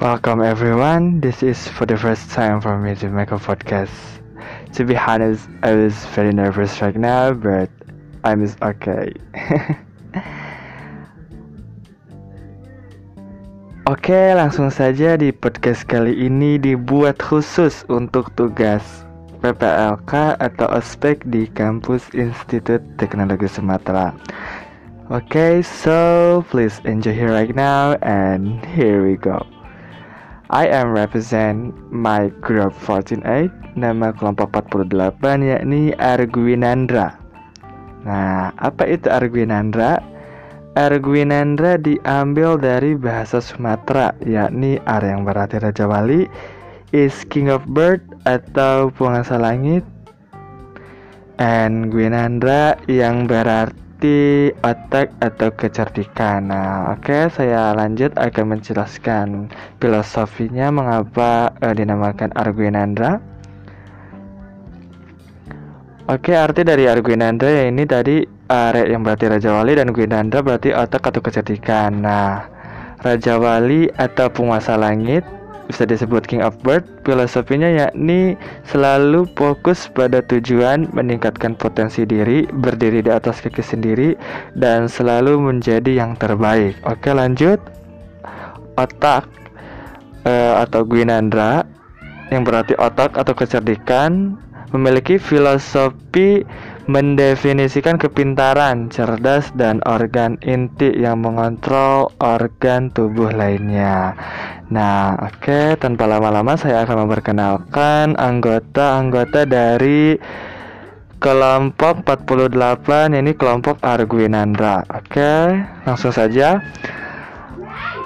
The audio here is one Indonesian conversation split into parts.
Welcome everyone. This is for the first time for me to make a podcast. To be honest, I was very nervous right now, but I'm okay. Oke, langsung saja di podcast kali ini dibuat khusus untuk tugas PPLK atau ospek di kampus Institut Teknologi Sumatera. Oke, okay, so please enjoy here right now and here we go. I am represent my group 148 Nama kelompok 48 yakni Arguinandra Nah, apa itu Arguinandra? Arguinandra diambil dari bahasa Sumatera yakni Ar yang berarti Raja Wali is king of bird atau penguasa langit and Gwinandra yang berarti otak atau kecerdikan. Nah, oke, saya lanjut akan menjelaskan filosofinya mengapa uh, dinamakan Arguinandra. Oke, arti dari Arguinandra ya ini tadi Are yang berarti Raja Wali dan Gwinandra berarti otak atau kecerdikan. Nah, Raja Wali atau penguasa langit bisa disebut King of Bird, filosofinya yakni selalu fokus pada tujuan meningkatkan potensi diri, berdiri di atas kaki sendiri, dan selalu menjadi yang terbaik. Oke lanjut, otak uh, atau Gwinandra yang berarti otak atau kecerdikan memiliki filosofi mendefinisikan kepintaran, cerdas, dan organ inti yang mengontrol organ tubuh lainnya. Nah, oke, okay, tanpa lama-lama saya akan memperkenalkan anggota-anggota dari kelompok 48 ini kelompok Arguinandra. Oke, okay, langsung saja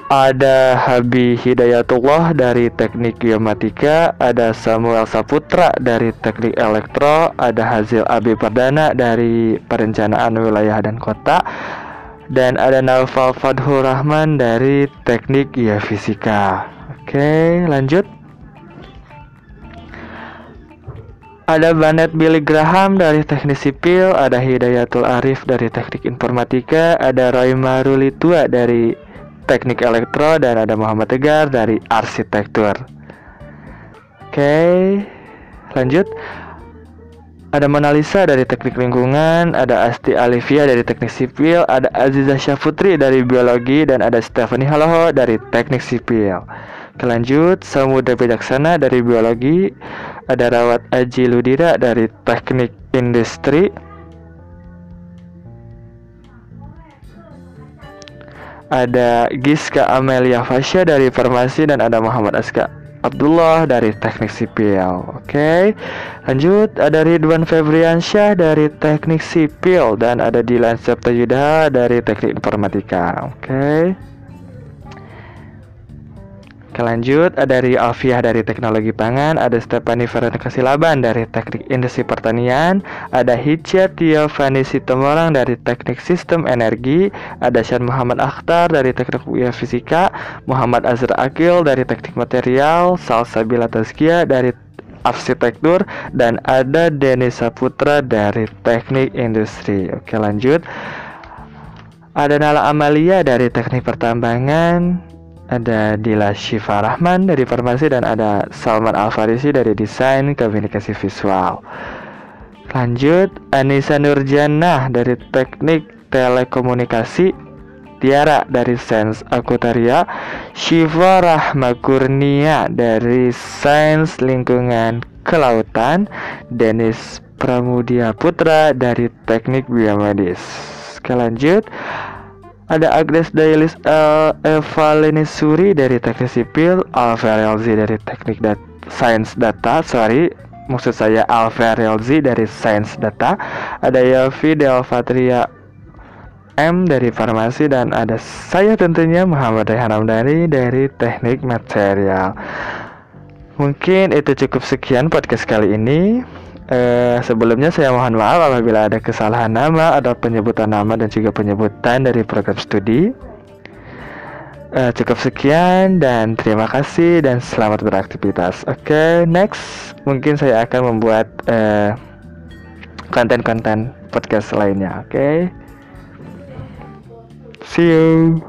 ada Habi Hidayatullah dari Teknik Geomatika, ada Samuel Saputra dari Teknik Elektro, ada Hazil Abi Perdana dari Perencanaan Wilayah dan Kota, dan ada Naufal Fadhur Rahman dari Teknik Geofisika. Oke, lanjut. Ada Banet Billy Graham dari Teknik Sipil, ada Hidayatul Arif dari Teknik Informatika, ada Roy Marulitua dari teknik elektro dan ada Muhammad Tegar dari arsitektur. Oke, lanjut. Ada Mona Lisa dari teknik lingkungan, ada Asti Alivia dari teknik sipil, ada Aziza Syafutri dari biologi, dan ada Stephanie Haloho dari teknik sipil. Oke, lanjut, Samudra Bijaksana dari biologi, ada Rawat Aji Ludira dari teknik industri, ada Giska Amelia Fasya dari Farmasi dan ada Muhammad Aska Abdullah dari Teknik Sipil. Oke. Okay. Lanjut ada Ridwan Febriansyah dari Teknik Sipil dan ada Dilan Septayudha dari Teknik Informatika. Oke. Okay. Oke lanjut, ada dari Alfiah dari Teknologi Pangan, ada Stefani Veronica Silaban dari Teknik Industri Pertanian, ada Hijab Tiofani Sitomorang dari Teknik Sistem Energi, ada Syan Muhammad Akhtar dari Teknik Fisika, Muhammad Azra Akil dari Teknik Material, Salsabila Tazkia dari arsitektur dan ada Denis Saputra dari teknik industri. Oke lanjut. Ada Nala Amalia dari teknik pertambangan, ada Dila Syifa Rahman dari Farmasi dan ada Salman Alfarisi dari Desain Komunikasi Visual. Lanjut, Anissa Nurjannah dari Teknik Telekomunikasi, Tiara dari Sains Akutaria, Syifa Rahmakurnia dari Sains Lingkungan Kelautan, Denis Pramudia Putra dari Teknik Biomedis. Oke lanjut, ada Agnes Dailis uh, Eva Lenisuri dari teknik sipil, Alva Relzi dari teknik dat science data, sorry, maksud saya Alva Relzi dari science data, ada Yofi Delvatria M dari farmasi dan ada saya tentunya Muhammad Rehan Amdani dari teknik material. Mungkin itu cukup sekian podcast kali ini. Eh, sebelumnya saya mohon maaf apabila ada kesalahan nama, ada penyebutan nama dan juga penyebutan dari program studi. Eh, cukup sekian dan terima kasih dan selamat beraktivitas. Oke, okay, next mungkin saya akan membuat eh, konten-konten podcast lainnya. Oke, okay? see you.